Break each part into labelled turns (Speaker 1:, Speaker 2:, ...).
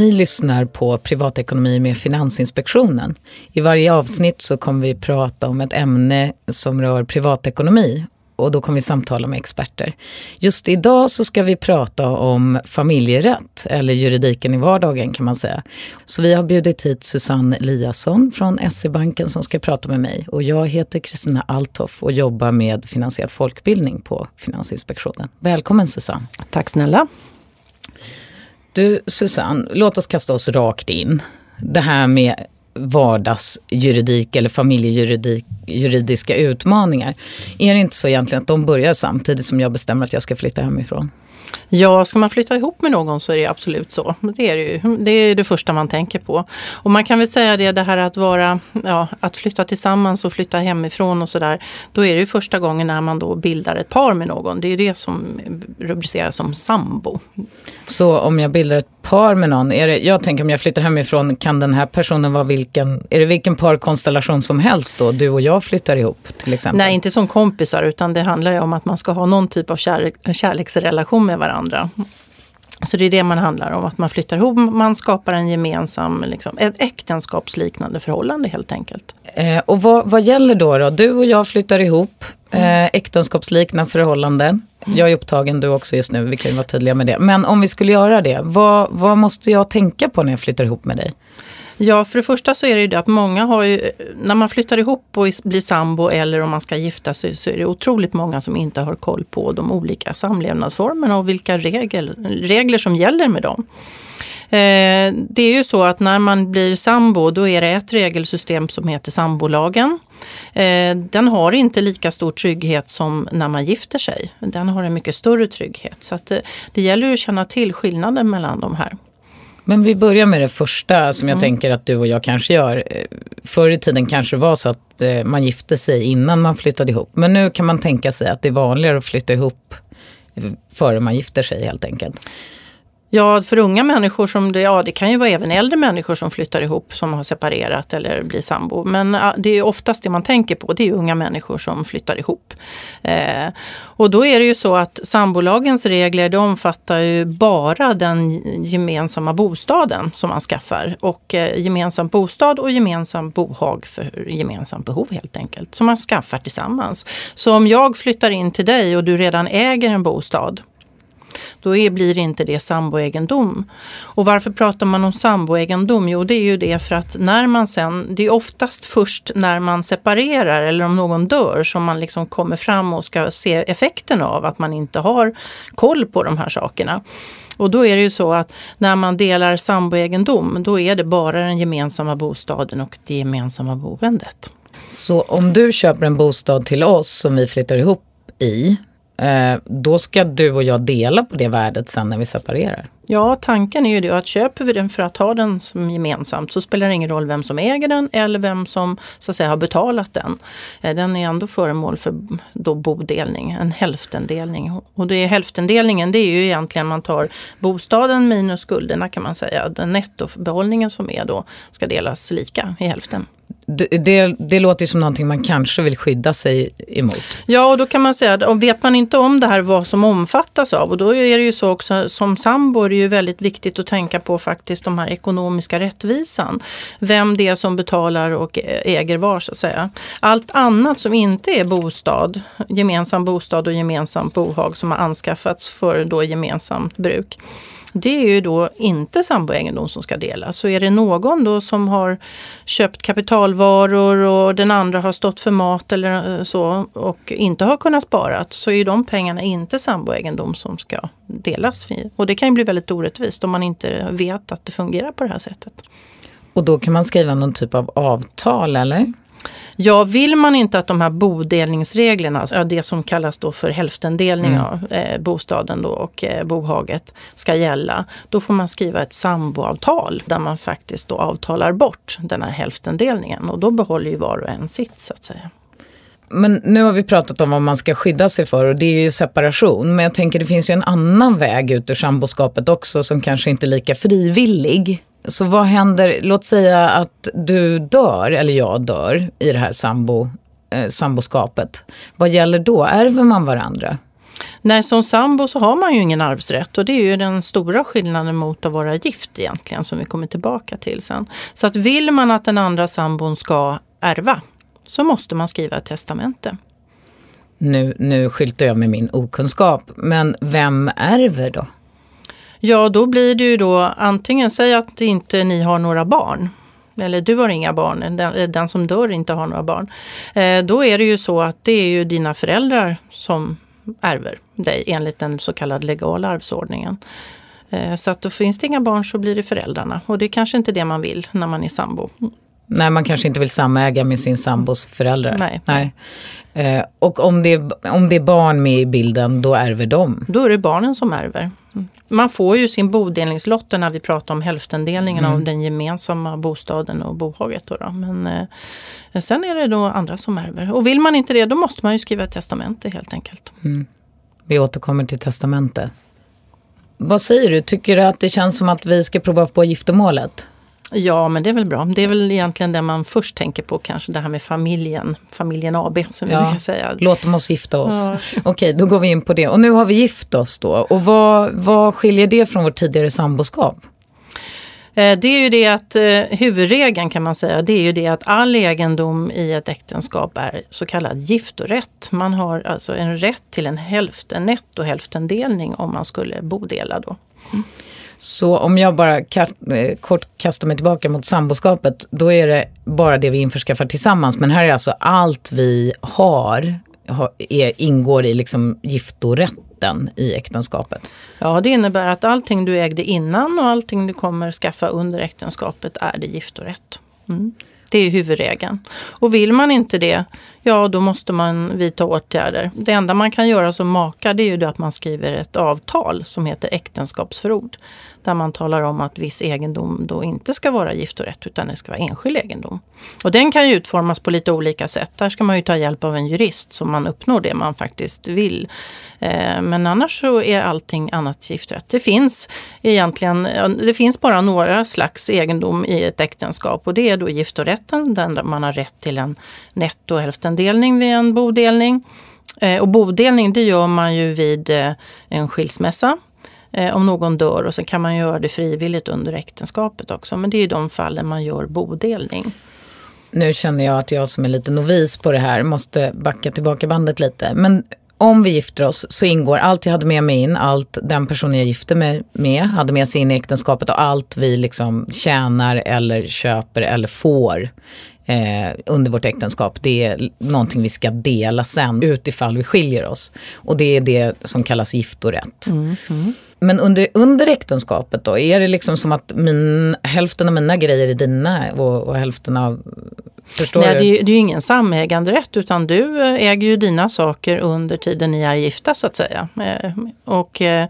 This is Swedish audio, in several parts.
Speaker 1: Ni lyssnar på Privatekonomi med Finansinspektionen. I varje avsnitt så kommer vi prata om ett ämne som rör privatekonomi och då kommer vi samtala med experter. Just idag så ska vi prata om familjerätt, eller juridiken i vardagen kan man säga. Så vi har bjudit hit Susanne Eliasson från SE-banken som ska prata med mig. Och jag heter Kristina Althoff och jobbar med finansiell folkbildning på Finansinspektionen. Välkommen Susanne!
Speaker 2: Tack snälla!
Speaker 1: Du Susanne, låt oss kasta oss rakt in. Det här med vardagsjuridik eller familjejuridiska utmaningar. Är det inte så egentligen att de börjar samtidigt som jag bestämmer att jag ska flytta hemifrån?
Speaker 2: Ja, ska man flytta ihop med någon så är det absolut så. Det är det, ju. det är det första man tänker på. Och man kan väl säga det, det här att vara, ja, att flytta tillsammans och flytta hemifrån och sådär. Då är det ju första gången när man då bildar ett par med någon. Det är det som rubriceras som sambo.
Speaker 1: Så om jag bildar ett par med någon, är det, jag tänker om jag flyttar hemifrån, kan den här personen vara vilken, är det vilken parkonstellation som helst då? Du och jag flyttar ihop till exempel?
Speaker 2: Nej, inte som kompisar utan det handlar ju om att man ska ha någon typ av kärlek, kärleksrelation med varandra. Så det är det man handlar om, att man flyttar ihop, man skapar en gemensam, liksom, ett äktenskapsliknande förhållande helt enkelt.
Speaker 1: Eh, och vad, vad gäller då, då? Du och jag flyttar ihop, eh, äktenskapsliknande förhållanden. Jag är upptagen, du också just nu, vi kan ju vara tydliga med det. Men om vi skulle göra det, vad, vad måste jag tänka på när jag flyttar ihop med dig?
Speaker 2: Ja, för det första så är det ju det att många har ju, när man flyttar ihop och blir sambo eller om man ska gifta sig så är det otroligt många som inte har koll på de olika samlevnadsformerna och vilka regel, regler som gäller med dem. Eh, det är ju så att när man blir sambo då är det ett regelsystem som heter sambolagen. Eh, den har inte lika stor trygghet som när man gifter sig. Den har en mycket större trygghet. Så att det, det gäller ju att känna till skillnaden mellan de här.
Speaker 1: Men vi börjar med det första som jag mm. tänker att du och jag kanske gör. Förr i tiden kanske det var så att eh, man gifte sig innan man flyttade ihop. Men nu kan man tänka sig att det är vanligare att flytta ihop före man gifter sig helt enkelt.
Speaker 2: Ja, för unga människor som det, ja det kan ju vara även äldre människor som flyttar ihop som har separerat eller blir sambo. Men det är oftast det man tänker på, det är unga människor som flyttar ihop. Eh, och då är det ju så att sambolagens regler det omfattar ju bara den gemensamma bostaden som man skaffar. Och eh, gemensam bostad och gemensam bohag för gemensamt behov helt enkelt. Som man skaffar tillsammans. Så om jag flyttar in till dig och du redan äger en bostad då är, blir inte det samboegendom. Och varför pratar man om samboegendom? Jo, det är ju det för att när man sen, det är oftast först när man separerar eller om någon dör som man liksom kommer fram och ska se effekten av att man inte har koll på de här sakerna. Och då är det ju så att när man delar samboegendom, då är det bara den gemensamma bostaden och det gemensamma boendet.
Speaker 1: Så om du köper en bostad till oss som vi flyttar ihop i, Eh, då ska du och jag dela på det värdet sen när vi separerar.
Speaker 2: Ja, tanken är ju det att köper vi den för att ha den som gemensamt så spelar det ingen roll vem som äger den eller vem som så att säga har betalat den. Eh, den är ändå föremål för då bodelning, en hälftendelning. Och det är hälftendelningen det är ju egentligen man tar bostaden minus skulderna kan man säga. Den nettobehållningen som är då ska delas lika i hälften
Speaker 1: det, det, låter ju som någonting man kanske vill skydda sig emot.
Speaker 2: Ja, och då kan man säga att vet man inte om det här vad som omfattas av och då är det ju så också som sambo är det ju väldigt viktigt att tänka på faktiskt de här ekonomiska rättvisan. Vem det är som betalar och äger var så att säga. Allt annat som inte är bostad, gemensam bostad och gemensamt bohag som har anskaffats för då gemensamt bruk det är ju då inte samboegendom som ska delas. Så är det någon då som har köpt kapitalvaror och den andra har stått för mat eller eh, så och inte har kunnat spara så är ju de pengarna inte samboegendom som ska delas. Och det kan ju bli väldigt orättvist om man inte vet att det fungerar på det här sättet.
Speaker 1: Och då kan man skriva någon typ av avtal eller?
Speaker 2: Ja, vill man inte att de här bodelningsreglerna, det som kallas då för hälftendelning mm. av eh, bostaden då och eh, bohaget ska gälla, då får man skriva ett samboavtal där man faktiskt då avtalar bort den här hälftendelningen och då behåller ju var och en sitt så att säga.
Speaker 1: Men nu har vi pratat om vad man ska skydda sig för och det är ju separation. Men jag tänker det finns ju en annan väg ut ur samboskapet också som kanske inte är lika frivillig. Så vad händer, låt säga att du dör, eller jag dör, i det här sambo, eh, samboskapet. Vad gäller då? Ärver man varandra?
Speaker 2: Nej, som sambo så har man ju ingen arvsrätt och det är ju den stora skillnaden mot att vara gift egentligen som vi kommer tillbaka till sen. Så att vill man att den andra sambon ska ärva så måste man skriva ett testamente.
Speaker 1: Nu, nu skyltar jag med min okunskap, men vem ärver då?
Speaker 2: Ja, då blir det ju då antingen, säg att inte ni har några barn eller du har inga barn, den, den som dör inte har några barn. Eh, då är det ju så att det är ju dina föräldrar som ärver dig enligt den så kallade legala arvsordningen. Eh, så att då finns det inga barn så blir det föräldrarna och det är kanske inte det man vill när man är sambo.
Speaker 1: Nej, man kanske inte vill samäga med sin sambos föräldrar.
Speaker 2: Nej.
Speaker 1: Nej. Eh, och om det, är, om det är barn med i bilden, då ärver de?
Speaker 2: Då är det barnen som ärver. Man får ju sin bodelningslott när vi pratar om hälftendelningen mm. av den gemensamma bostaden och bohaget. Då, då. Men eh, sen är det då andra som ärver. Och vill man inte det, då måste man ju skriva ett testamente helt enkelt.
Speaker 1: Mm. Vi återkommer till testamentet. Vad säger du, tycker du att det känns som att vi ska prova på giftermålet?
Speaker 2: Ja, men det är väl bra. Det är väl egentligen det man först tänker på kanske, det här med familjen, familjen AB som vi brukar säga.
Speaker 1: Låt oss gifta oss. Ja. Okej, då går vi in på det. Och nu har vi gift oss då. Och vad, vad skiljer det från vårt tidigare samboskap?
Speaker 2: Eh, det är ju det att eh, huvudregeln kan man säga, det är ju det att all egendom i ett äktenskap är så kallad giftorätt. Man har alltså en rätt till en hälft, en netto hälftendelning om man skulle bodela då. Mm.
Speaker 1: Så om jag bara eh, kort kastar mig tillbaka mot samboskapet, då är det bara det vi införskaffar tillsammans. Men här är alltså allt vi har, är, ingår i liksom giftorätten i äktenskapet.
Speaker 2: Ja, det innebär att allting du ägde innan och allting du kommer skaffa under äktenskapet är det giftorätt. Mm. Det är huvudregeln. Och vill man inte det, ja då måste man vidta åtgärder. Det enda man kan göra som makar det är ju att man skriver ett avtal som heter äktenskapsförord där man talar om att viss egendom då inte ska vara giftorätt utan det ska vara enskild egendom. Och den kan ju utformas på lite olika sätt. Där ska man ju ta hjälp av en jurist så man uppnår det man faktiskt vill. Eh, men annars så är allting annat giftorätt. Det finns egentligen, det finns bara några slags egendom i ett äktenskap och det är då giftorätten där man har rätt till en netto hälftendelning vid en bodelning. Eh, och bodelning det gör man ju vid eh, en skilsmässa eh, om någon dör och sen kan man göra det frivilligt under äktenskapet också. Men det är de fallen man gör bodelning.
Speaker 1: Nu känner jag att jag som är lite novis på det här måste backa tillbaka bandet lite. Men om vi gifter oss så ingår allt jag hade med mig in, allt den personen jag gifte mig med hade med sig in i äktenskapet och allt vi liksom tjänar eller köper eller får eh, under vårt äktenskap. Det är någonting vi ska dela sen utifall vi skiljer oss. Och det är det som kallas giftorätt. Mm, mm. Men under, under äktenskapet då, är det liksom som att min, hälften av mina grejer är dina och, och hälften av... Förstår
Speaker 2: Nej,
Speaker 1: du?
Speaker 2: Det är, det är ju ingen samäganderätt utan du eh, äger ju dina saker under tiden ni är gifta så att säga. Eh, och, eh,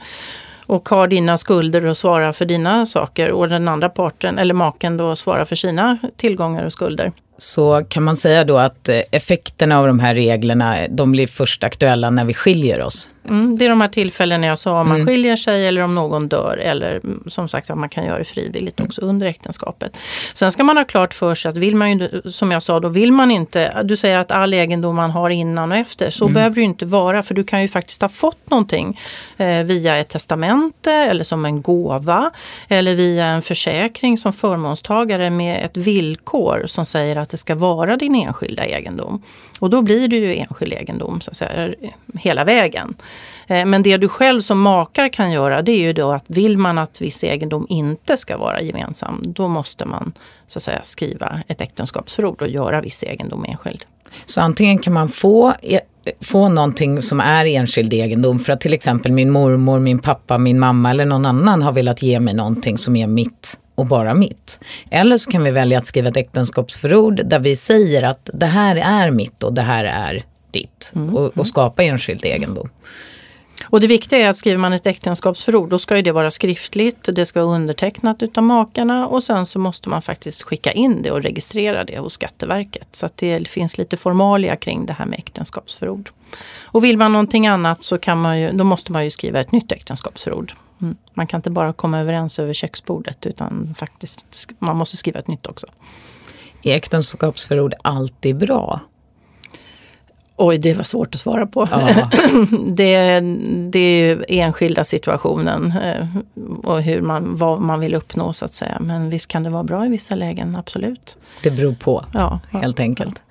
Speaker 2: och har dina skulder och svarar för dina saker och den andra parten eller maken då svarar för sina tillgångar och skulder
Speaker 1: så kan man säga då att eh, effekterna av de här reglerna, de blir först aktuella när vi skiljer oss.
Speaker 2: Mm, det är de här tillfällena jag sa, om man mm. skiljer sig eller om någon dör eller mm, som sagt att man kan göra det frivilligt också under äktenskapet. Sen ska man ha klart för sig att vill man ju, som jag sa då, vill man inte, du säger att all egendom man har innan och efter, så mm. behöver det ju inte vara för du kan ju faktiskt ha fått någonting eh, via ett testamente eller som en gåva eller via en försäkring som förmånstagare med ett villkor som säger att att det ska vara din enskilda egendom. Och då blir det ju enskild egendom så att säga, hela vägen. Eh, men det du själv som makar kan göra det är ju då att vill man att viss egendom inte ska vara gemensam då måste man så att säga skriva ett äktenskapsförord och göra viss egendom enskild.
Speaker 1: Så antingen kan man få, e, få någonting som är enskild egendom för att till exempel min mormor, min pappa, min mamma eller någon annan har velat ge mig någonting som är mitt och bara mitt. Eller så kan vi välja att skriva ett äktenskapsförord där vi säger att det här är mitt och det här är ditt. Mm. Och, och skapa enskild egendom.
Speaker 2: Och det viktiga är att skriver man ett äktenskapsförord då ska ju det vara skriftligt, det ska vara undertecknat utav makarna och sen så måste man faktiskt skicka in det och registrera det hos Skatteverket. Så att det finns lite formalia kring det här med äktenskapsförord. Och vill man någonting annat så kan man ju, då måste man ju skriva ett nytt äktenskapsförord. Mm. Man kan inte bara komma överens över köksbordet utan faktiskt man måste skriva ett nytt också.
Speaker 1: Är äktenskapsförord alltid bra?
Speaker 2: Oj, det var svårt att svara på. Ja. det, det är enskilda situationen eh, och hur man, vad man vill uppnå så att säga. Men visst kan det vara bra i vissa lägen, absolut.
Speaker 1: Det beror på, ja, helt enkelt.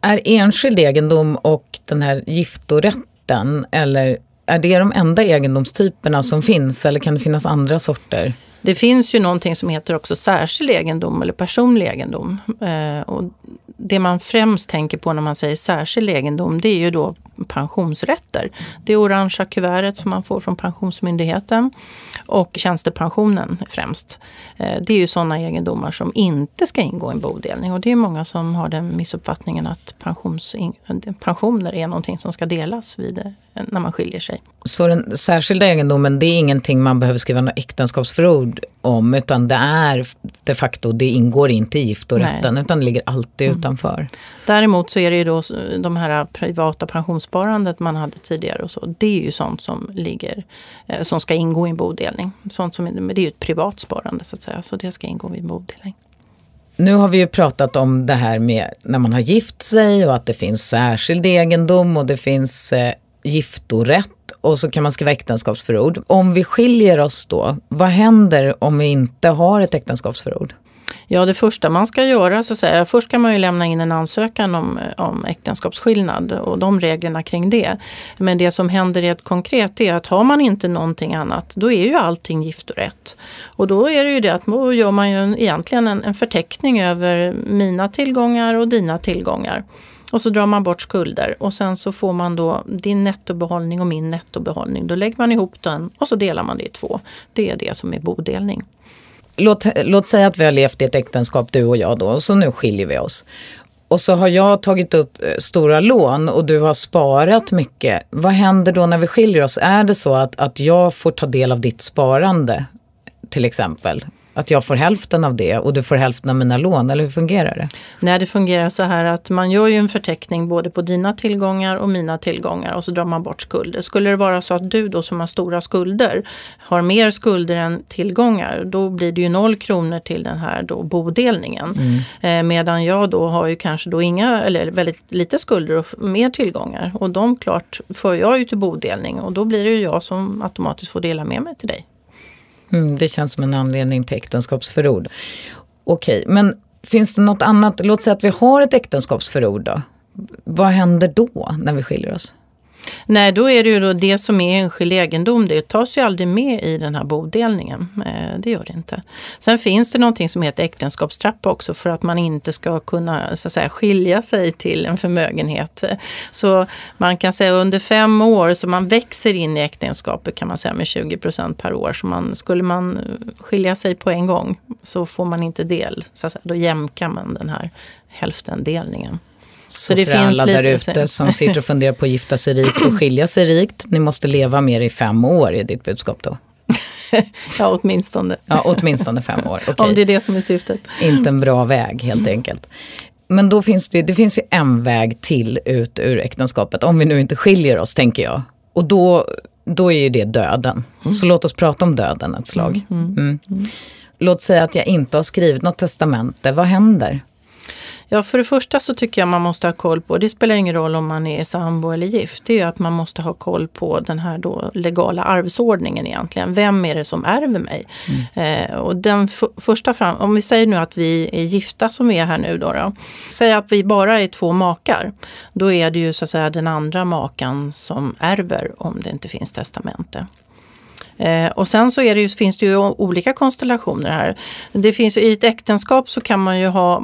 Speaker 1: Är enskild egendom och den här giftorätten, eller är det de enda egendomstyperna som finns eller kan det finnas andra sorter?
Speaker 2: Det finns ju någonting som heter också särskild egendom eller personlig egendom. Eh, och det man främst tänker på när man säger särskild egendom det är ju då pensionsrätter. Det orangea kuvertet som man får från Pensionsmyndigheten och tjänstepensionen främst. Eh, det är ju sådana egendomar som inte ska ingå i en bodelning och det är många som har den missuppfattningen att pensioner är någonting som ska delas vid, när man skiljer sig.
Speaker 1: Så den särskilda egendomen det är ingenting man behöver skriva något äktenskapsförord om utan det är de facto, det ingår inte i giftorätten utan det ligger alltid mm. utanför.
Speaker 2: Däremot så är det ju då de här privata pensionssparandet man hade tidigare och så. Det är ju sånt som ligger, eh, som ska ingå i en bodelning. Sånt som, det är ju ett privat sparande så att säga, så det ska ingå i en bodelning.
Speaker 1: Nu har vi ju pratat om det här med när man har gift sig och att det finns särskild egendom och det finns eh, giftorätt och så kan man skriva äktenskapsförord. Om vi skiljer oss då, vad händer om vi inte har ett äktenskapsförord?
Speaker 2: Ja, det första man ska göra, så att säga, först ska man ju lämna in en ansökan om, om äktenskapsskillnad och de reglerna kring det. Men det som händer rent konkret är att har man inte någonting annat, då är ju allting giftorätt. Och då är det ju det att då gör man ju egentligen en, en förteckning över mina tillgångar och dina tillgångar. Och så drar man bort skulder och sen så får man då din nettobehållning och min nettobehållning. Då lägger man ihop den och så delar man det i två. Det är det som är bodelning
Speaker 1: låt, låt säga att vi har levt i ett äktenskap du och jag då, och så nu skiljer vi oss. Och så har jag tagit upp eh, stora lån och du har sparat mycket. Vad händer då när vi skiljer oss? Är det så att, att jag får ta del av ditt sparande till exempel? Att jag får hälften av det och du får hälften av mina lån, eller hur fungerar det?
Speaker 2: Nej, det fungerar så här att man gör ju en förteckning både på dina tillgångar och mina tillgångar och så drar man bort skulder. Skulle det vara så att du då som har stora skulder har mer skulder än tillgångar, då blir det ju noll kronor till den här då bodelningen. Mm. Eh, medan jag då har ju kanske då inga, eller väldigt lite skulder och mer tillgångar och de klart för jag ju till bodelning och då blir det ju jag som automatiskt får dela med mig till dig.
Speaker 1: Mm, det känns som en anledning till äktenskapsförord. Okej, men finns det något annat? Låt säga att vi har ett äktenskapsförord då. Vad händer då när vi skiljer oss?
Speaker 2: Nej, då är det ju då det som är enskild egendom. Det tas ju aldrig med i den här bodelningen. Eh, det gör det inte. Sen finns det någonting som heter äktenskapstrappa också för att man inte ska kunna så att säga, skilja sig till en förmögenhet. Så man kan säga under fem år, så man växer in i äktenskapet kan man säga med 20% per år. Så man, skulle man skilja sig på en gång så får man inte del. Så att säga, då jämkar man den här hälftendelningen.
Speaker 1: Så, det för finns alla där ute som sitter och funderar på att gifta sig rikt och skilja sig rikt, ni måste leva med det i fem år, är ditt budskap då?
Speaker 2: ja, åtminstone.
Speaker 1: Ja, åtminstone fem år. Okay.
Speaker 2: Om det är det som är syftet.
Speaker 1: Inte en bra väg helt mm. enkelt. Men då finns det, det finns ju en väg till ut ur äktenskapet, om vi nu inte skiljer oss, tänker jag. Och då, då är ju det döden. Mm. Så låt oss prata om döden ett slag. Mm. mm. mm. mm. Låt säga att jag inte har skrivit något testamente, vad händer?
Speaker 2: Ja, för det första så tycker jag man måste ha koll på, det spelar ingen roll om man är sambo eller gift, det är att man måste ha koll på den här då legala arvsordningen egentligen. Vem är det som ärver mig? Mm. Eh, och den första fram, om vi säger nu att vi är gifta som vi är här nu då, då. Säg att vi bara är två makar. Då är det ju så att säga den andra makan som ärver om det inte finns testamente. Eh, och sen så det ju, finns det ju olika konstellationer här. Det finns I ett äktenskap så kan man ju ha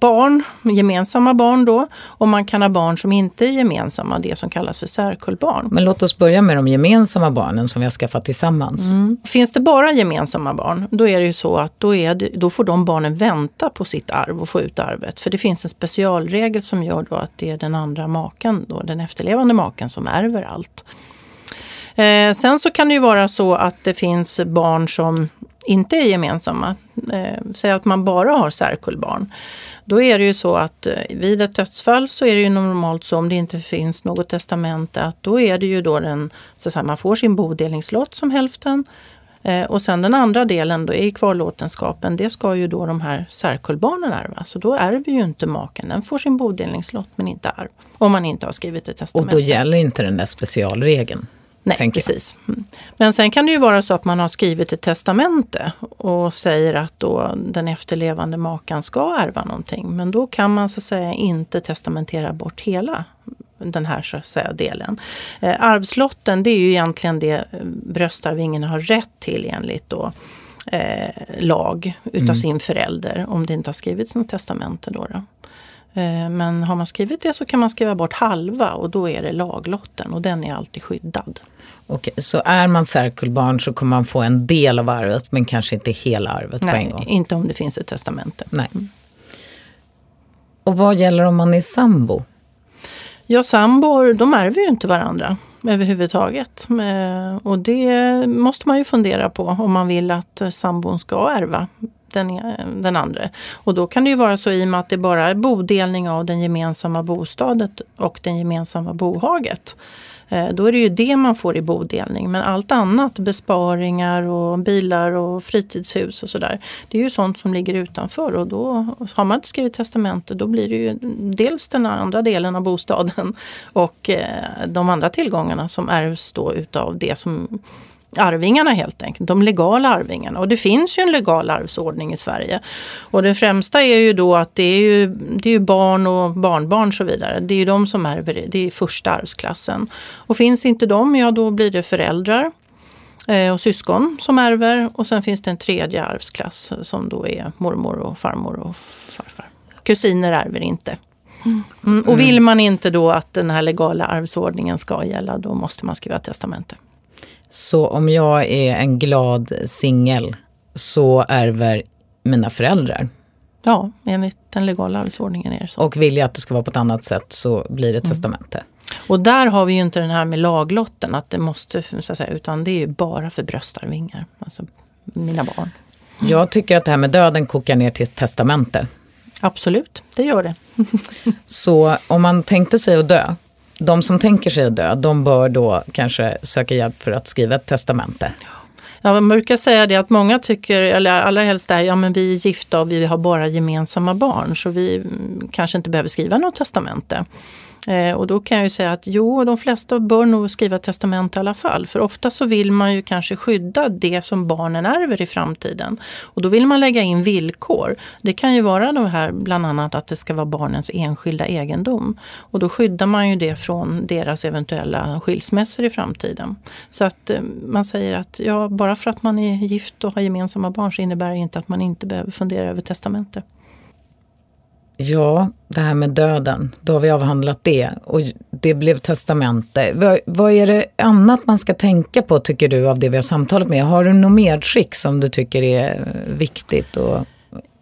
Speaker 2: barn, gemensamma barn då, och man kan ha barn som inte är gemensamma, det som kallas för särkullbarn.
Speaker 1: Men låt oss börja med de gemensamma barnen som vi har skaffat tillsammans. Mm.
Speaker 2: Finns det bara gemensamma barn, då är det ju så att då, det, då får de barnen vänta på sitt arv och få ut arvet. För det finns en specialregel som gör då att det är den andra maken, då, den efterlevande maken, som ärver allt. Eh, sen så kan det ju vara så att det finns barn som inte är gemensamma. Eh, säg att man bara har särkullbarn. Då är det ju så att eh, vid ett dödsfall så är det ju normalt så om det inte finns något testamente att då är det ju då den, så att säga, man får sin bodelningslott som hälften Eh, och sen den andra delen då i kvarlåtenskapen, det ska ju då de här särkullbarnen ärva. Så då ärver ju inte maken, den får sin bodelningslott men inte arv. Om man inte har skrivit ett testamente.
Speaker 1: Och då gäller inte den där specialregeln?
Speaker 2: Nej, precis. Mm. Men sen kan det ju vara så att man har skrivit ett testamente och säger att då den efterlevande makan ska ärva någonting. Men då kan man så att säga inte testamentera bort hela den här så att säga, delen. Eh, arvslotten det är ju egentligen det eh, bröstarvingen har rätt till enligt då, eh, lag utav mm. sin förälder om det inte har skrivits något testamente. Då, då. Eh, men har man skrivit det så kan man skriva bort halva och då är det laglotten och den är alltid skyddad.
Speaker 1: Okej, så är man särkullbarn så kommer man få en del av arvet men kanske inte hela arvet
Speaker 2: Nej,
Speaker 1: på en gång?
Speaker 2: inte om det finns ett testamente.
Speaker 1: Nej. Mm. Och vad gäller om man är sambo?
Speaker 2: Ja, sambor de ärver ju inte varandra överhuvudtaget. Eh, och det måste man ju fundera på om man vill att sambon ska ärva den, eh, den andra. Och då kan det ju vara så i och med att det bara är bodelning av den gemensamma bostaden och den gemensamma bohaget. Eh, då är det ju det man får i bodelning. Men allt annat, besparingar och bilar och fritidshus och sådär. Det är ju sånt som ligger utanför och då har man inte skrivit testamente då blir det ju dels den andra delen av bostaden och eh, de andra tillgångarna som ärvs då utav det som arvingarna helt enkelt, de legala arvingarna. Och det finns ju en legal arvsordning i Sverige. Och det främsta är ju då att det är ju, det är ju barn och barnbarn och så vidare. Det är ju de som ärver, det är första arvsklassen. Och finns inte de, ja då blir det föräldrar eh, och syskon som ärver. Och sen finns det en tredje arvsklass som då är mormor och farmor och farfar. Kusiner ärver inte. Mm. Och vill man inte då att den här legala arvsordningen ska gälla, då måste man skriva testamente.
Speaker 1: Så om jag är en glad singel så ärver mina föräldrar?
Speaker 2: Ja, enligt den legala arvsordningen är det så.
Speaker 1: Och vill jag att det ska vara på ett annat sätt så blir det ett mm. testamente?
Speaker 2: Och där har vi ju inte den här med laglotten, att det måste, så att säga, utan det är ju bara för bröstarvingar, alltså mina barn.
Speaker 1: Mm. Jag tycker att det här med döden kokar ner till ett testamente.
Speaker 2: Absolut, det gör det.
Speaker 1: så om man tänkte sig att dö, de som tänker sig att dö, de bör då kanske söka hjälp för att skriva ett testamente.
Speaker 2: Ja, man brukar säga det att många tycker, eller allra helst där, ja men vi är gifta och vi har bara gemensamma barn så vi mm, kanske inte behöver skriva något testamente. Eh, och då kan jag ju säga att jo, de flesta bör nog skriva testamente i alla fall. För ofta så vill man ju kanske skydda det som barnen ärver i framtiden. Och då vill man lägga in villkor. Det kan ju vara de här bland annat att det ska vara barnens enskilda egendom. Och då skyddar man ju det från deras eventuella skilsmässor i framtiden. Så att eh, man säger att ja, bara för att man är gift och har gemensamma barn så innebär det inte att man inte behöver fundera över testamente.
Speaker 1: Ja, det här med döden, då har vi avhandlat det och det blev testamente. Vad, vad, är det annat man ska tänka på tycker du av det vi har samtalat med? Har du något medskick som du tycker är viktigt att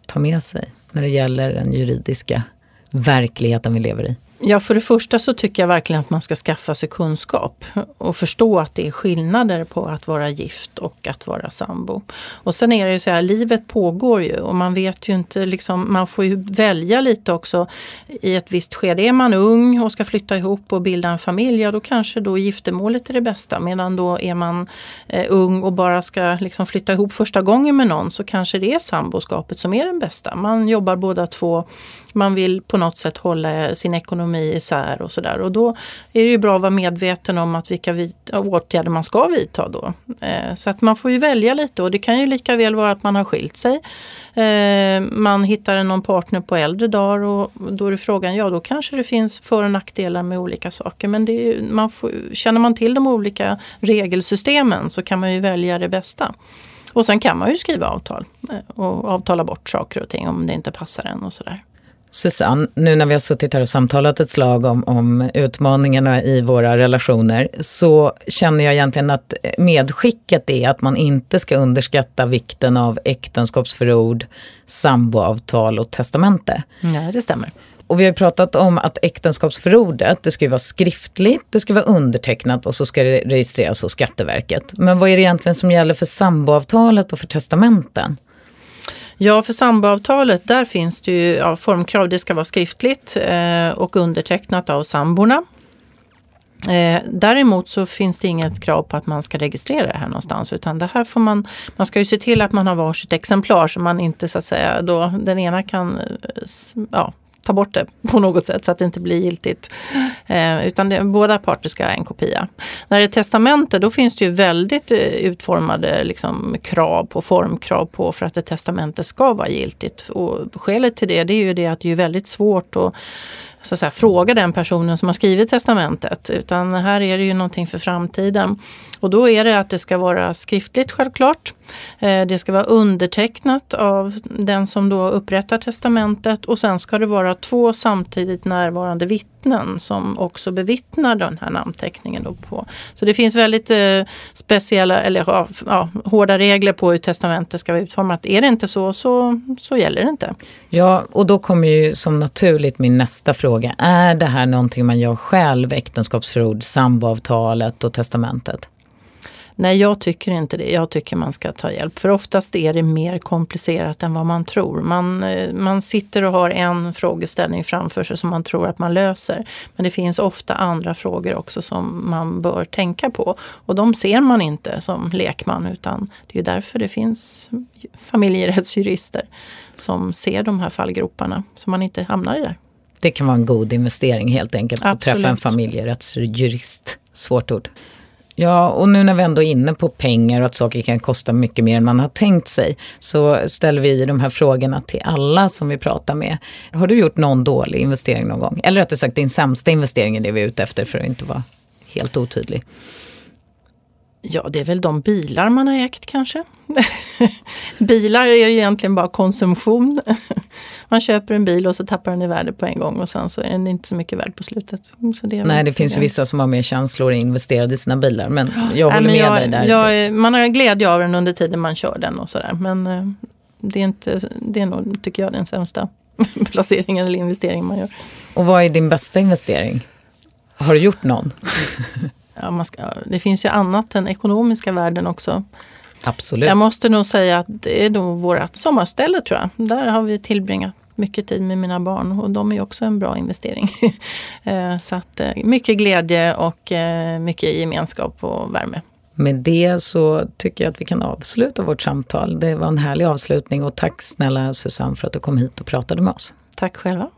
Speaker 1: ta med sig när det gäller den juridiska verkligheten vi lever i?
Speaker 2: Ja, för det första så tycker jag verkligen att man ska skaffa sig kunskap och förstå att det är skillnader på att vara gift och att vara sambo. Och sen är det ju så här, livet pågår ju och man vet ju inte, liksom, man får ju välja lite också i ett visst skede. Är man ung och ska flytta ihop och bilda en familj, ja då kanske då giftermålet är det bästa. Medan då är man eh, ung och bara ska liksom flytta ihop första gången med någon så kanske det är samboskapet som är den bästa. Man jobbar båda två, man vill på något sätt hålla sin ekonomi isär och sådär. Och då är det ju bra att vara medveten om att vilka åtgärder man ska vidta då. Eh, så att man får ju välja lite och det kan ju lika väl vara att man har skilt sig. Eh, man hittar någon partner på äldre dagar och då är det frågan, ja då kanske det finns för och nackdelar med olika saker. Men det är, man får, känner man till de olika regelsystemen så kan man ju välja det bästa. Och sen kan man ju skriva avtal eh, och avtala bort saker och ting om det inte passar en och sådär.
Speaker 1: Susanne, nu när vi har suttit här och samtalat ett slag om, om utmaningarna i våra relationer så känner jag egentligen att medskicket är att man inte ska underskatta vikten av äktenskapsförord, samboavtal och testamente.
Speaker 2: Nej, det stämmer.
Speaker 1: Och vi har pratat om att äktenskapsförordet, det ska vara skriftligt, det ska vara undertecknat och så ska det registreras hos Skatteverket. Men vad är det egentligen som gäller för samboavtalet och för testamenten?
Speaker 2: Ja, för samboavtalet där finns det ju ja, formkrav. Det ska vara skriftligt eh, och undertecknat av samborna. Eh, däremot så finns det inget krav på att man ska registrera det här någonstans utan det här får man, man ska ju se till att man har varsitt exemplar så man inte så att säga då den ena kan eh, ja, ta bort det på något sätt så att det inte blir giltigt. Eh, utan det, båda parter ska ha en kopia. När det är testamente då finns det ju väldigt eh, utformade liksom, krav på, formkrav på för att ett testamente ska vara giltigt. Och skälet till det, det är ju det att det är väldigt svårt att så att säga, fråga den personen som har skrivit testamentet. Utan här är det ju någonting för framtiden. Och då är det att det ska vara skriftligt självklart. Eh, det ska vara undertecknat av den som då upprättar testamentet och sen ska det vara två samtidigt närvarande vittnen som också bevittnar den här namnteckningen. Då på. Så det finns väldigt eh, speciella eller ja, ja, hårda regler på hur testamentet ska vara utformat. Är det inte så, så, så gäller det inte.
Speaker 1: Ja, och då kommer ju som naturligt min nästa fråga. Är det här någonting man gör själv, äktenskapsförord, samboavtalet och testamentet?
Speaker 2: Nej, jag tycker inte det. Jag tycker man ska ta hjälp. För oftast är det mer komplicerat än vad man tror. Man, eh, man sitter och har en frågeställning framför sig som man tror att man löser. Men det finns ofta andra frågor också som man bör tänka på. Och de ser man inte som lekman utan det är därför det finns familjerättsjurister som ser de här fallgroparna så man inte hamnar i där.
Speaker 1: Det kan vara en god investering helt enkelt att träffa en familjerättsjurist. Svårt ord. Ja, och nu när vi ändå är inne på pengar och att saker kan kosta mycket mer än man har tänkt sig så ställer vi de här frågorna till alla som vi pratar med. Har du gjort någon dålig investering någon gång? Eller rättare sagt din sämsta investering är det vi är ute efter för att inte vara helt otydlig.
Speaker 2: Ja, det är väl de bilar man har ägt kanske. Bilar är ju egentligen bara konsumtion. Man köper en bil och så tappar den i värde på en gång och sen så är den inte så mycket värd på slutet.
Speaker 1: det Nej, det finns ju vissa som har mer känslor investerade i sina bilar. Men jag håller Nej, men med jag, dig där.
Speaker 2: Jag, man har glädje av den under tiden man kör den och sådär. Men eh, det är, inte, det är nog, tycker jag, den sämsta placeringen eller investeringen man gör.
Speaker 1: Och vad är din bästa investering? Har du gjort någon?
Speaker 2: Ja, ska, det finns ju annat än ekonomiska värden också.
Speaker 1: Absolut.
Speaker 2: Jag måste nog säga att det är nog vårt sommarställe tror jag. Där har vi tillbringat mycket tid med mina barn och de är också en bra investering. Eh, så att eh, mycket glädje och eh, mycket gemenskap och värme.
Speaker 1: Med det så tycker jag att vi kan avsluta vårt samtal. Det var en härlig avslutning och tack snälla Susanne för att du kom hit och pratade med oss.
Speaker 2: Tack själva.